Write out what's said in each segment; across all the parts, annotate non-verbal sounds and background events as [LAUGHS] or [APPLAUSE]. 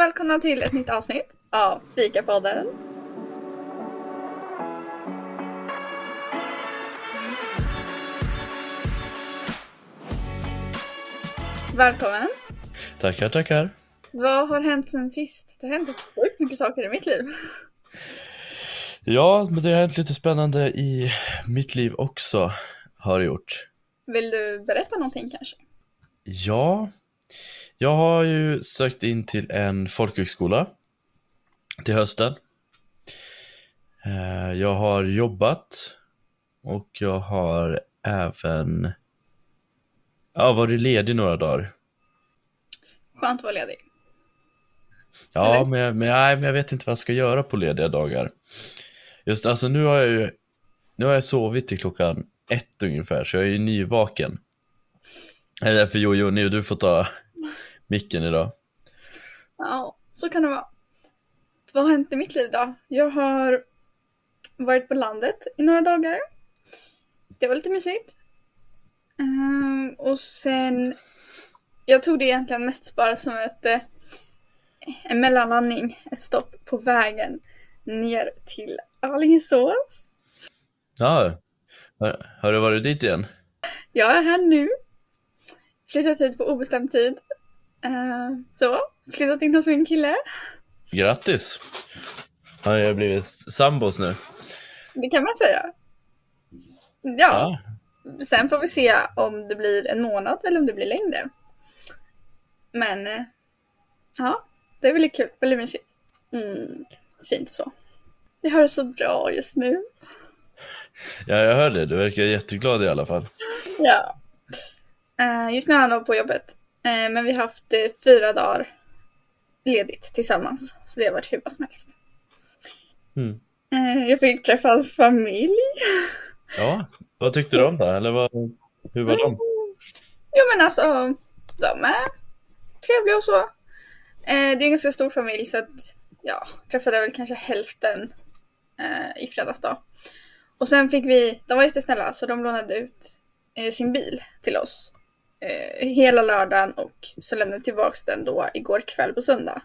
välkomna till ett nytt avsnitt av Fikapodden. Välkommen! Tackar, tackar. Vad har hänt sen sist? Det har hänt sjukt mycket saker i mitt liv. Ja, men det har hänt lite spännande i mitt liv också, har det gjort. Vill du berätta någonting kanske? Ja, jag har ju sökt in till en folkhögskola till hösten. Eh, Jag har jobbat och jag har även ja, varit ledig några dagar. Skönt att vara ledig. Ja, Eller? men, jag- men, nej, men jag vet inte vad jag ska göra på lediga dagar. Just alltså nu har jag ju, nu har jag sovit till klockan ett ungefär, så jag är ju nyvaken. Det är därför Jojo, nu du får ta micken idag. Ja, så kan det vara. Vad har hänt i mitt liv då? Jag har varit på landet i några dagar. Det var lite mysigt. Ehm, och sen, jag tog det egentligen mest bara som ett, eh, en mellanlandning, ett stopp på vägen ner till Alingsås. Ja, har, har du varit dit igen? Jag är här nu. Flyttat hit på obestämd tid. Ehm, så, flyttat in hos min kille. Grattis! Har ni blivit sambos nu? Det kan man säga. Ja, Ja, sen får vi se om det blir en månad eller om det blir längre. Men eh, ja, det är väldigt kul, väldigt mysigt. Mm, fint och så. Vi har det så bra just nu. ja jag hörde det. Du verkar jätteglad i alla fall. Ja. Eh, just nu är han på jobbet. Eh, men vi har haft eh, fyra dagar ledigt tillsammans. Så det har varit hur bra som helst. Mm. Eh, jag fick träffa hans familj. Ja, vad tyckte du om det? Eller vad, hur var de? Jo men alltså, de är trevliga och så. Det är en ganska stor familj så att ja, träffade väl kanske hälften i fredags då. Och sen fick vi, de var jättesnälla så de lånade ut sin bil till oss eh, hela lördagen och så lämnade tillbaks den då igår kväll på söndag.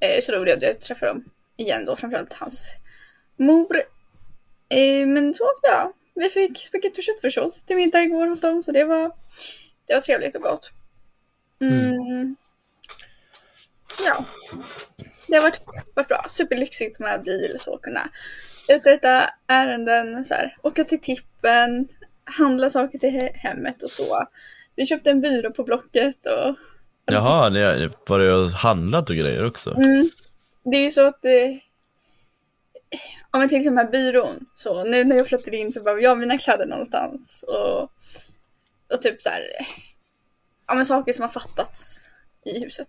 Eh, så då blev det att träffa dem igen då, framförallt hans mor. Eh, men så ja, vi fick spagetti och köttfärssås till middag igår hos dem så det var, det var trevligt och gott. Mm. Ja, det har varit, varit bra. Superlyxigt med bil så kunna uträtta ärenden, så här, åka till tippen, handla saker till he- hemmet och så. Vi köpte en byrå på Blocket och Jaha, ni har var det och handlat och grejer också? Mm. Det är ju så att eh, om man till exempel här byrån, så nu när jag flyttade in så behöver jag mina kläder någonstans och, och typ så här, ja men saker som har fattats i huset.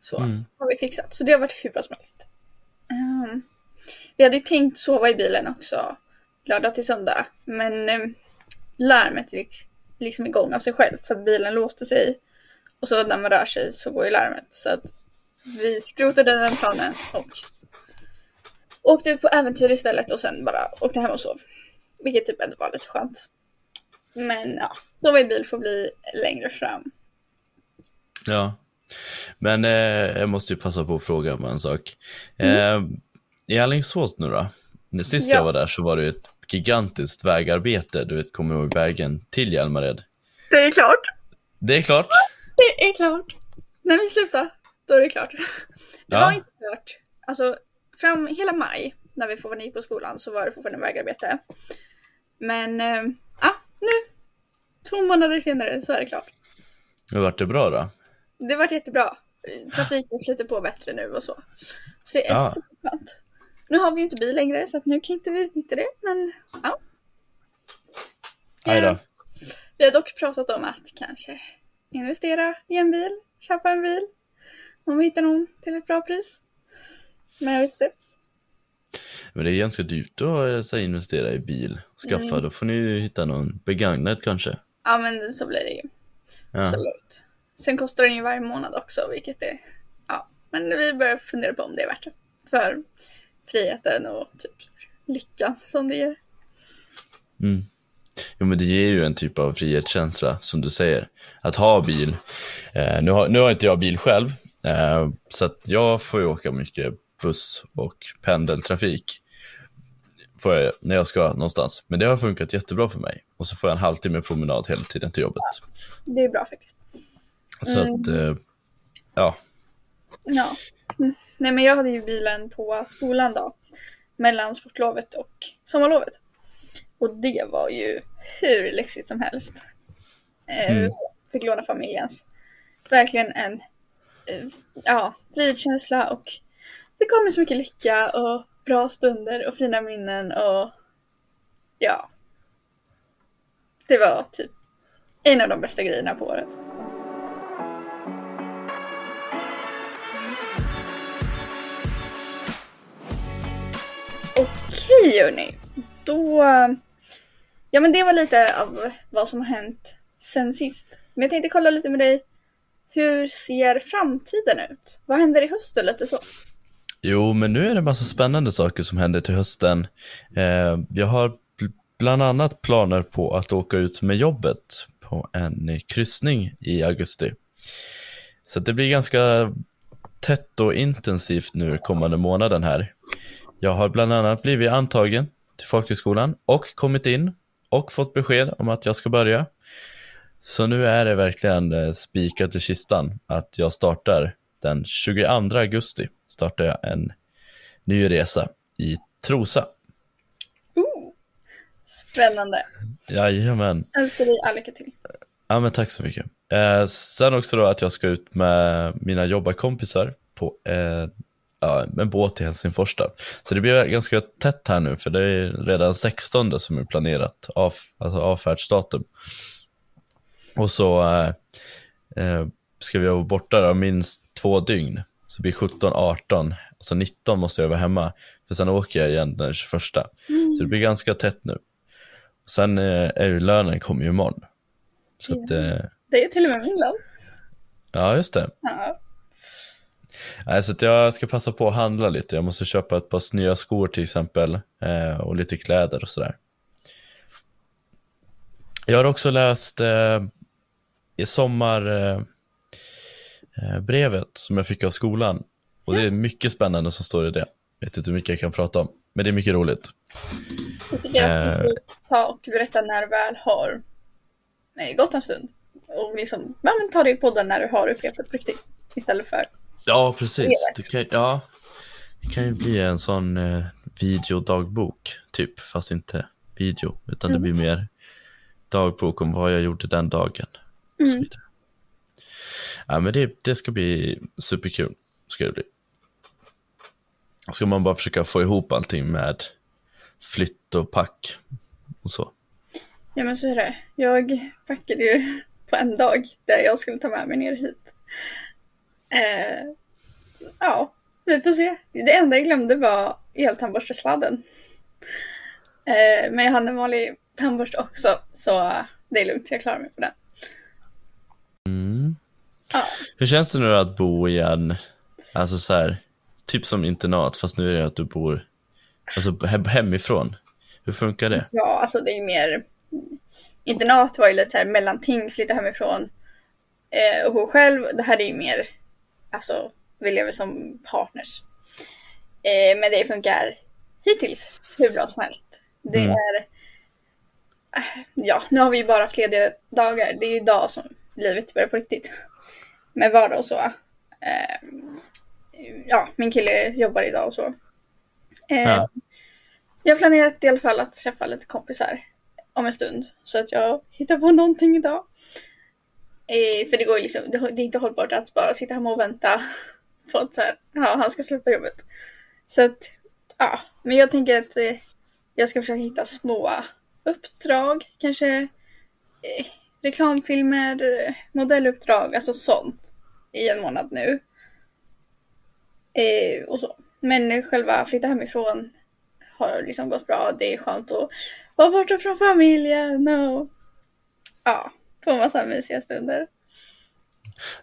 Så Mm. har vi fixat, så det har varit hur bra som helst. Ehm, vi hade tänkt sova i bilen också lördag till söndag, men eh, larmet gick liksom igång av sig själv för att bilen låste sig och så när man rör sig så går ju larmet. Så att vi skrotade den planen och åkte ut på äventyr istället och sen bara åkte hem och sov. Vilket typ ändå var lite skönt. Men ja, sova i bil får bli längre fram. Ja. Men eh, jag måste ju passa på att fråga om en sak. Eh, I Alingsås nu då? Sist Ja. jag var där så var det ett gigantiskt vägarbete. Du vet, kommer ihåg vägen till Hjälmared? Det är klart! Det är klart. Det är klart! När vi slutar, då är det klart. Det Ja. var inte klart. Alltså, fram hela maj, när vi fortfarande gick på skolan, så var det fortfarande vägarbete. Men, ja, nu, två månader senare, så är det klart. Hur vart det bra då? Det vart jättebra. Trafiken flyter på bättre nu och så. Så det är Ja. superskönt. Nu har vi ju inte bil längre så nu kan inte vi utnyttja det. Men ja. Aj då. Vi har dock pratat om att kanske investera i en bil, köpa en bil. Om vi hittar någon till ett bra pris. Men jag vet inte. Men det är ganska dyrt att eh, så investera i bil. Skaffa, Mm. då får ni ju hitta någon begagnad kanske. Ja men så blir det ju. Ja. Absolut. Sen kostar den ju varje månad också vilket är... Ja. Men vi börjar fundera på om det är värt det. För friheten och typ lyckan som det ger. Mm. Jo men det ger ju en typ av frihetskänsla som du säger. Att ha bil. Eh, nu, har, nu har inte jag bil själv. Eh, så att jag får ju åka mycket buss och pendeltrafik får jag, när jag ska någonstans. Men det har funkat jättebra för mig. Och så får jag en halvtimme promenad hela tiden till jobbet. Det är bra faktiskt. Så Mm. att, eh, ja. Ja. Mm. Nej men jag hade ju bilen på skolan då. Mellan sportlovet och sommarlovet. Och det var ju hur lyxigt som helst. Eh, Mm. Fick låna familjens. Verkligen en eh, ja, fridkänsla och det kom med så mycket lycka och bra stunder och fina minnen och ja. Det var typ en av de bästa grejerna på året. Okej hörni. Då... Ja men det var lite av vad som har hänt sen sist. Men jag tänkte kolla lite med dig. Hur ser framtiden ut? Vad händer i höst och lite så? Jo, men nu är det massa spännande saker som händer till hösten. Eh, jag har bland annat planer på att åka ut med jobbet på en kryssning i augusti. Så det blir ganska tätt och intensivt nu kommande månaden här. Jag har bland annat blivit antagen till folkhögskolan och kommit in och fått besked om att jag ska börja. Så nu är det verkligen eh, spikat i kistan att jag startar den 22 augusti startar jag en ny resa i Trosa. Ooh. Spännande. Jajamän. Önskar dig all lycka till. Ja men tack så mycket. Eh, sen också då att jag ska ut med mina jobbarkompisar på eh, ja, en båt i Helsingfors. Då. Så det blir ganska tätt här nu för det är redan 16 som är planerat, av, alltså avfärdsdatum. Och så eh, eh, ska vi vara borta då, minst två dygn. Så det blir 17, 18, alltså 19 måste jag vara hemma. För sen åker jag igen den 21. Så det blir ganska tätt nu. Sen eh, är ju lönen kommer ju imorgon. Så att, eh, Det är till och med min lön. ja just det. Ja. Nej, så jag ska passa på att handla lite. Jag måste köpa ett par nya skor till exempel. Eh, och lite kläder och sådär. Jag har också läst eh, i sommar eh, eh, brevet som jag fick av skolan. Och det är mycket spännande som står i det. Jag vet inte hur mycket jag kan prata om. Men det är mycket roligt. Jag tycker att du ska ta och berätta när du väl har gått en stund. Och liksom, ja, men ta det i podden när du har upplevt det på riktigt. Istället för, Ja, precis. Det kan, ja, det kan ju bli en sån eh, videodagbok, typ. Fast inte video, utan det blir mer dagbok om vad jag gjorde den dagen. Och så Mm. vidare. Ja, men det, det ska bli superkul. Ska det bli. Ska man bara försöka få ihop allting med flytt och pack och så. ja men så är det. Jag packade ju på en dag där jag skulle ta med mig ner hit. Eh, ja, vi får se. Det enda jag glömde var eltandborstesladden. Eh, men jag hade en vanlig tandborste också, så det är lugnt. Jag klarar mig på den. Mm. Ja. Hur känns det nu att bo i en, alltså så här, typ som internat, fast nu är det att du bor alltså he- hemifrån. Hur funkar det? Ja, alltså det är mer... Internat var ju lite så här mellanting, flytta hemifrån eh, och bo själv. Det här är ju mer, alltså, vi lever som partners. Eh, men det funkar hittills hur bra som helst. Det Mm. är... eh, Ja, nu har vi ju bara haft lediga dagar. Det är ju idag som livet börjar på riktigt. Med vardag och så. Eh, ja, min kille jobbar idag och så. Eh, Ja. jag har planerat i alla fall att träffa lite kompisar om en stund. Så att jag hittar på någonting idag. Eh, för det går ju liksom, det, är inte hållbart att bara sitta hemma och vänta på att så här, ja, han ska sluta jobbet. Så att, ja. Men jag tänker att eh, jag ska försöka hitta små uppdrag. Kanske eh, reklamfilmer, modelluppdrag, alltså sånt. I en månad nu. Eh, och så. Men själva flytta hemifrån har liksom gått bra. Det är skönt att vara borta från familjen och ja, en massa mysiga stunder.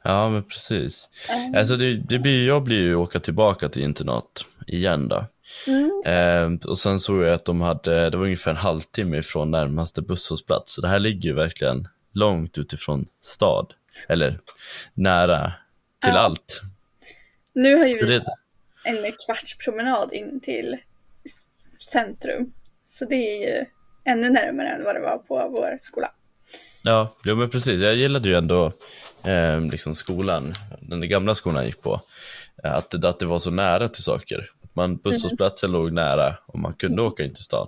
Ja, men precis. Eh, Alltså det, det blir, jag blir ju åka tillbaka till internat igen då. Mm, Eh, och sen såg jag att de hade, det var ungefär en halvtimme ifrån närmaste busshållplats. Så det här ligger ju verkligen långt utifrån stad. Eller nära till Ja. allt. Nu har ju Så vi det, en kvarts promenad in till centrum. Så det är ju ännu närmare än vad det var på vår skola. Ja, jo, men precis. Jag gillade ju ändå eh, liksom skolan, den gamla skolan jag gick på. Att det, att det var så nära till saker. Att man, busshållplatsen låg nära och man kunde åka in till stan.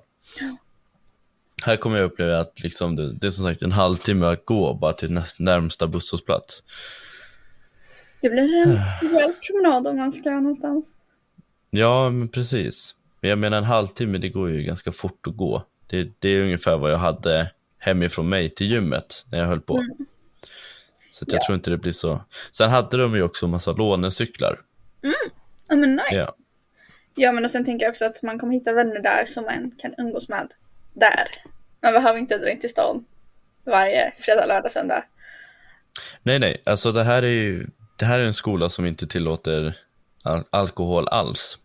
Här kommer jag uppleva att liksom det, det är som sagt en halvtimme att gå bara till nä- närmsta busshållplats. Det blir en rejäl promenad om man ska någonstans. Ja, men precis. Men jag menar en halvtimme, det går ju ganska fort att gå. Det, det är ungefär vad jag hade hemifrån mig till gymmet när jag höll på. Så att jag Ja. tror inte det blir så. Sen hade de ju också en massa lånecyklar. Ja men nice. Ja. Ja men och sen tänker jag också att man kommer hitta vänner där som man kan umgås med där. Man behöver inte dra in till stan varje fredag, lördag, söndag. Nej, nej, alltså det här är ju det här är en skola som inte tillåter al- alkohol alls.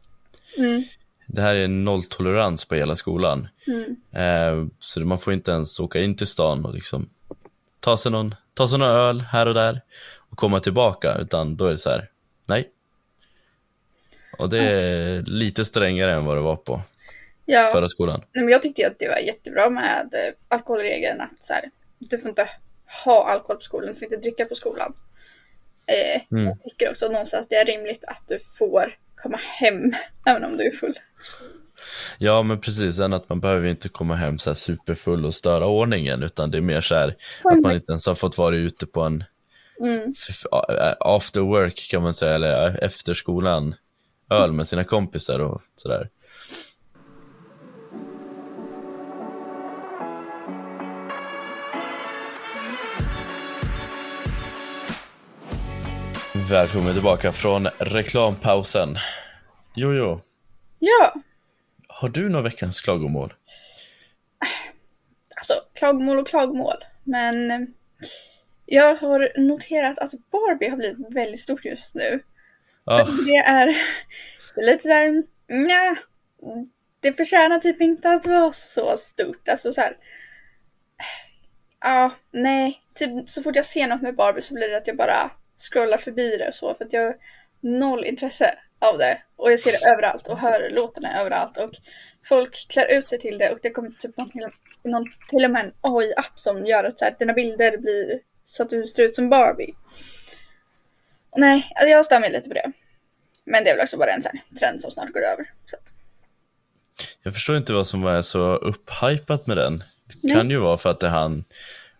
Mm. Det här är nolltolerans på hela skolan. Mm. Eh, så man får inte ens åka in till stan och liksom ta sig någon, ta sig någon öl här och där och komma tillbaka, utan då är det så här, nej. Och det är lite strängare än vad det var på Ja, förra skolan. nej, men jag tyckte att det var jättebra med eh, alkoholregeln att så här, du får inte ha alkohol på skolan, du får inte dricka på skolan. Eh, Mm. Jag tycker också någonstans att det är rimligt att du får komma hem även om du är full. Ja, men precis, sen att man behöver inte komma hem så här superfull och störa ordningen, utan det är mer så här att man inte ens har fått vara ute på en Mm. after work kan man säga, eller efter skolan, öl med sina kompisar och sådär. Välkommen tillbaka från reklampausen. Jojo, Ja, har du några veckans klagomål? alltså klagomål och klagomål. Men eh, jag har noterat att Barbie har blivit väldigt stort just nu. Det är, det [LAUGHS] är lite såhär, nja, det förtjänar typ inte att vara så stort. Alltså så här. Ja, nej. Typ så fort jag ser något med Barbie så blir det att jag bara scrollar förbi det och så. För att jag har noll intresse av det. Och jag ser det överallt och hör låtarna överallt. Och folk klär ut sig till det. Och det kommer typ någon, till- någon, till och med en AI-app som gör att så här, dina bilder blir så att du ser ut som Barbie. Och nej, alltså jag stör mig lite på det. Men det är väl också bara en sån här trend som snart går över. Så jag förstår inte vad som är så upphypat med den. Det Nej. kan ju vara för att det är han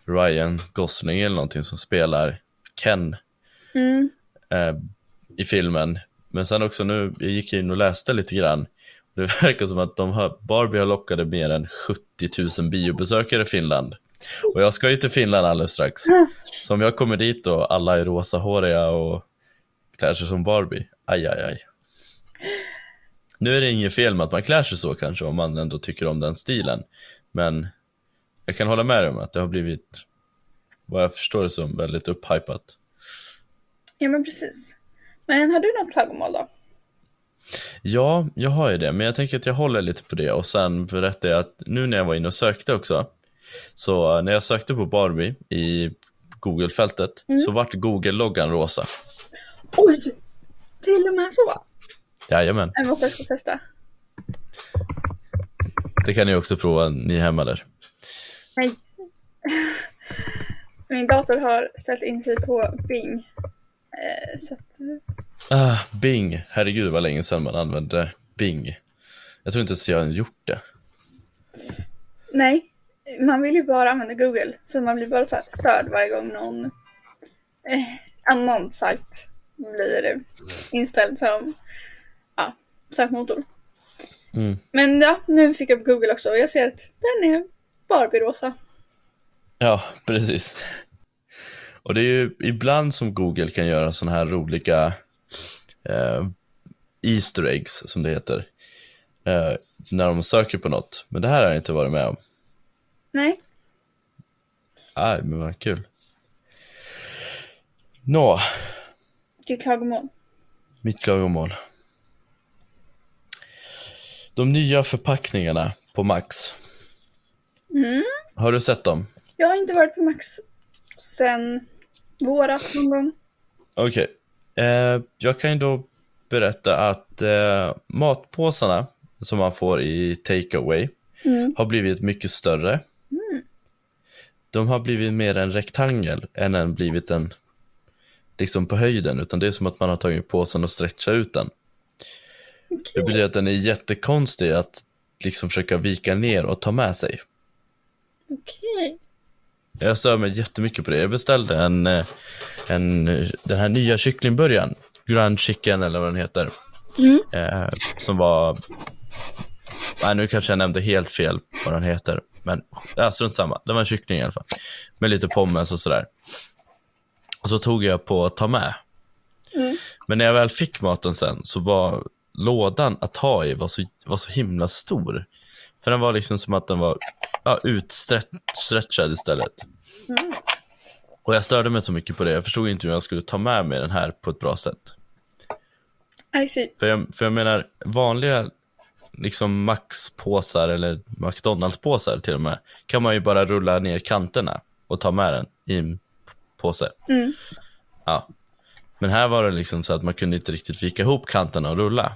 Ryan Gosling eller någonting som spelar Ken mm, eh, i filmen. Men sen också nu, jag gick in och läste lite grann. Det verkar som att de har, Barbie har lockade mer än 70 000 biobesökare i Finland. Och jag ska ju till Finland alldeles strax. Så om jag kommer dit och alla är rosahåriga och klär sig som Barbie, aj aj aj. Nu är det inget fel med att man klär sig så kanske om man ändå tycker om den stilen. Men jag kan hålla med dig om att det har blivit, vad jag förstår det som, väldigt upphypat ja men precis. Men har du något klagomål då? Ja, jag har ju det, men jag tänker att jag håller lite på det och sen berättar jag att nu när jag var inne och sökte också, så när jag sökte på Barbie i Google-fältet så vart Google-loggan rosa. Oj! Till och med så? Jajamän, Jag måste också testa. det kan ni också prova ni hemma där. Nej. Min dator har ställt in sig på Bing. Eh, så att, Ah, Bing, herregud vad länge sedan man använde Bing. Jag tror inte ens jag har gjort det. nej, man vill ju bara använda Google. Så man blir bara så störd varje gång någon eh, annan sajt blir inställd som ja, sökmotor. Mm. Men ja, nu fick jag upp Google också och jag ser att den är Barbie-rosa. Ja, precis. Och det är ju ibland som Google kan göra sådana här roliga eh, Easter eggs, som det heter, eh, när de söker på något. Men det här har jag inte varit med om. Nej, Nej, men vad kul. Nå, till klagomål. mitt klagomål. De nya förpackningarna på Max. Mm. Har du sett dem? Jag har inte varit på Max sen våras någon gång. Okej. Eh, jag kan ju då berätta att eh, matpåsarna som man får i takeaway Mm. har blivit mycket större. De har blivit mer en rektangel än en blivit en liksom på höjden, utan det är som att man har tagit påsen och stretchat ut den. Det Okej. betyder att den är jättekonstig att liksom försöka vika ner och ta med sig. Okej. Jag stör mig jättemycket på det. Jag beställde en, eh, en den här nya kycklingburgaren, Grand Chicken eller vad den heter. Mm. Eh, som var, nej nu kanske jag nämnde helt fel vad den heter. Men ja, strunt samma, det var en kyckling i alla fall. Med lite pommes och sådär. Och så tog jag på att ta med. Mm. Men när jag väl fick maten sen så var lådan att ta i var så, var så himla stor. För den var liksom som att den var ja, utstretchad istället. Mm. Och jag störde mig så mycket på det. Jag förstod inte hur jag skulle ta med mig den här på ett bra sätt. I see. För jag, för jag menar, vanliga liksom Max-påsar eller McDonalds-påsar till och med kan man ju bara rulla ner kanterna och ta med den i en påse. Mm. Ja. Men här var det liksom så att man kunde inte riktigt vika ihop kanterna och rulla.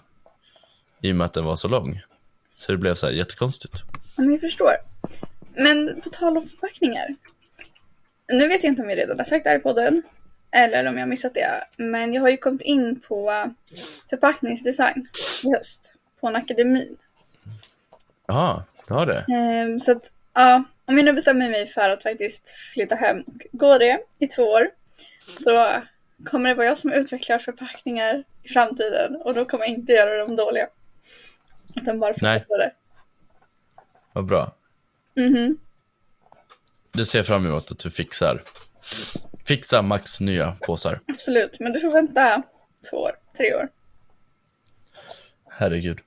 I och med att den var så lång. Så det blev så här jättekonstigt. Ja, men jag förstår. Men på tal om förpackningar. Nu vet jag inte om jag redan har sagt det här i podden. Eller om jag har missat det. Men jag har ju kommit in på förpackningsdesign i höst. På en akademi. Jaha, du har det? Ehm, så att, ja. Om jag nu bestämmer mig för att faktiskt flytta hem och gå det i två år. Så kommer det vara jag som utvecklar förpackningar i framtiden. Och då kommer jag inte göra dem dåliga. Utan bara det. Vad bra. Mhm. Det ser jag fram emot att du fixar. Fixa Max nya påsar. Absolut, men du får vänta två år, tre år. Herregud.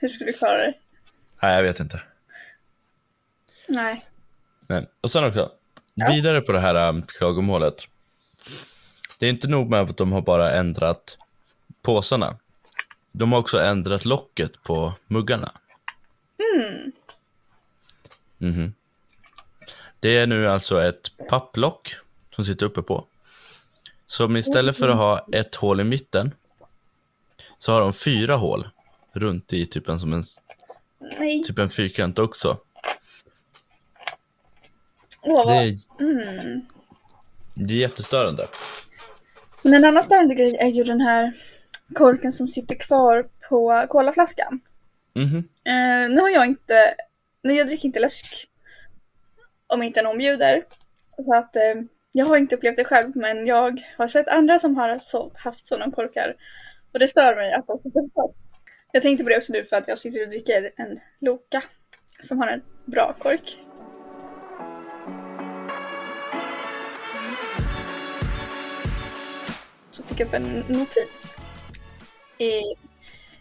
Hur skulle du klara dig? Nej, jag vet inte. Nej. Men, och sen också, Ja. vidare på det här um, klagomålet. Det är inte nog med att de har bara ändrat påsarna. De har också ändrat locket på muggarna. Mm. Mhm. Det är nu alltså ett papplock som sitter uppe på. Som istället för att ha ett hål i mitten så har de fyra hål runt i typ en, som en, Nej. typ en fyrkant också. Åh, Det är, Mm. det är jättestörande. Men en annan störande grej är ju den här korken som sitter kvar på colaflaskan. Mhm. Eh, nu har jag inte, nej jag dricker inte läsk om inte någon bjuder. Så att eh, jag har inte upplevt det själv men jag har sett andra som har så, haft sådana korkar. Och det stör mig att de sitter fast. Jag tänkte på det också nu för att jag sitter och dricker en Loka som har en bra kork. Så fick jag upp en notis.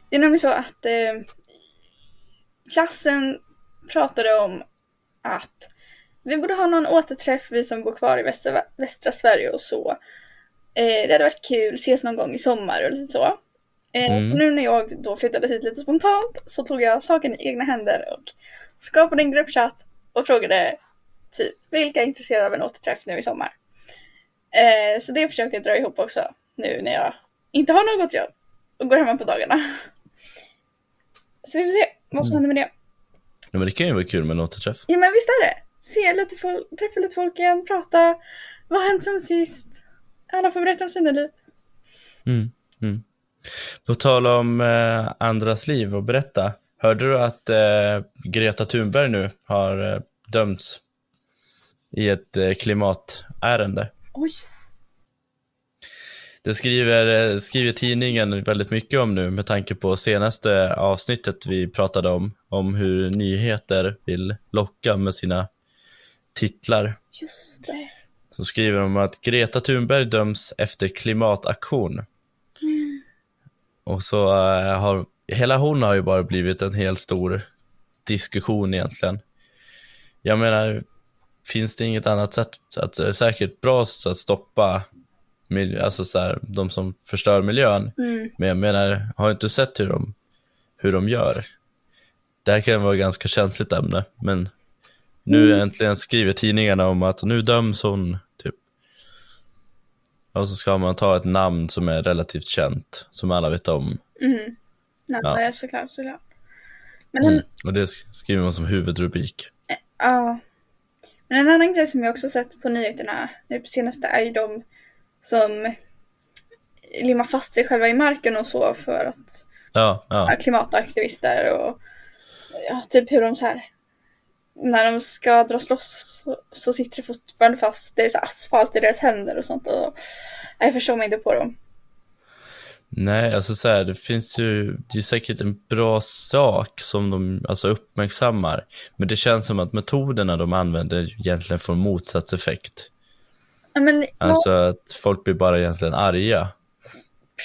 Det är nämligen så att eh, klassen pratade om att vi borde ha någon återträff, vi som bor kvar i västra, västra Sverige och så. Eh, det hade varit kul, ses någon gång i sommar och lite så. Eh, Mm. Så nu när jag då flyttade hit lite spontant så tog jag saken i egna händer och skapade en gruppchatt och frågade typ vilka är intresserade av en återträff nu i sommar. Eh, så det försöker jag dra ihop också nu när jag inte har något jobb och går hemma på dagarna. Så vi får se vad som Mm. händer med det. Ja, men det kan ju vara kul med en återträff. Ja men visst är det. Se lite folk, träffa lite folk igen, prata. Vad har hänt sen sist? Alla får berätta om sina liv. Mm. Mm. På tal om eh, andras liv och berätta. Hörde du att eh, Greta Thunberg nu har eh, dömts i ett eh, klimatärende? Oj. Det skriver, eh, skriver tidningen väldigt mycket om nu med tanke på senaste avsnittet vi pratade om. Om hur nyheter vill locka med sina titlar. Just det. Så skriver de att Greta Thunberg döms efter klimataktion. Och så eh, har, hela hon har ju bara blivit en helt stor diskussion egentligen. Jag menar, finns det inget annat sätt? Att är säkert bra att stoppa alltså så här, de som förstör miljön. Mm. Men jag menar, har inte sett hur de, hur de gör. Det här kan vara ett ganska känsligt ämne, men nu Mm. äntligen skriver tidningarna om att nu döms hon, typ. Och så ska man ta ett namn som är relativt känt, som alla vet om. Mm. Nej, Ja. ja. såklart, såklart. Men Mm. en, Och det skriver man som huvudrubrik. ja. Men en annan grej som jag också sett på nyheterna nu på senaste är ju de som limmar fast sig själva i marken och så för att Ja, ja. klimataktivister och ja, typ hur de så här när de ska dras loss så, så sitter det fortfarande fast, det är så asfalt i deras händer och sånt och jag förstår mig inte på dem. Nej, alltså så här, det finns ju, det är säkert en bra sak som de alltså, uppmärksammar. Men det känns som att metoderna de använder egentligen får motsatt effekt. Men, Alltså att folk blir bara egentligen arga.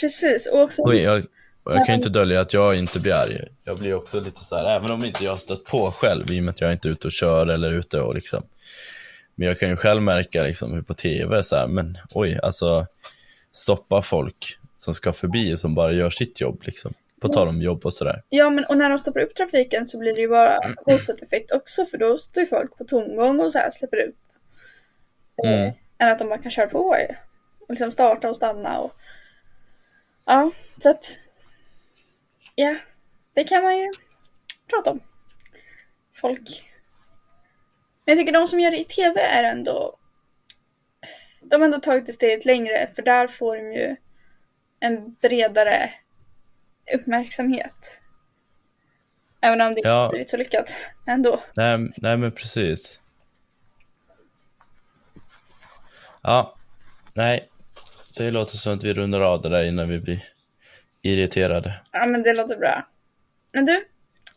precis och också Och jag, och jag kan ju inte dölja att jag inte blir arg. Jag blir också lite så här, även om inte jag har stött på själv, i och med att jag inte är ute och kör eller ute och liksom. Men jag kan ju själv märka liksom hur på tv så här, men oj, alltså stoppa folk som ska förbi som bara gör sitt jobb liksom. På tal om jobb och sådär. Ja, men och när de stoppar upp trafiken så blir det ju bara motsatt effekt också för då står ju folk på tomgång och så här släpper ut. Mm. Än att de bara kan köra på. Och liksom starta och stanna och ja, så att ja, det kan man ju prata om. Folk. Men jag tycker de som gör det i tv är ändå de har ändå tagit det steget längre för där får de ju en bredare uppmärksamhet. Även om det inte Ja. blivit så lyckat ändå. Nej, nej men precis. Ja, nej. Det låter som att vi rundar av det där innan vi blir irriterade. Ja men det låter bra. Men du,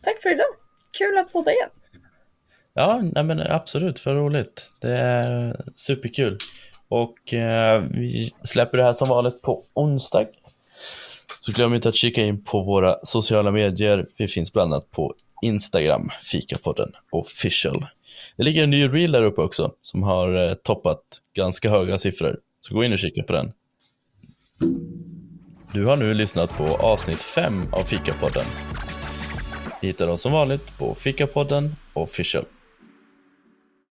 tack för idag. Kul att podda igen. Ja, nej men absolut, vad roligt. Det är superkul. Och eh, vi släpper det här som vanligt på onsdag. Så glöm inte att kika in på våra sociala medier. Vi finns bland annat på Instagram, Fikapodden official. Det ligger en ny reel där uppe också som har eh, toppat ganska höga siffror. Så gå in och kika på den. Du har nu lyssnat på avsnitt 5 av Fikapodden. Ni hittar oss som vanligt på Fikapodden official.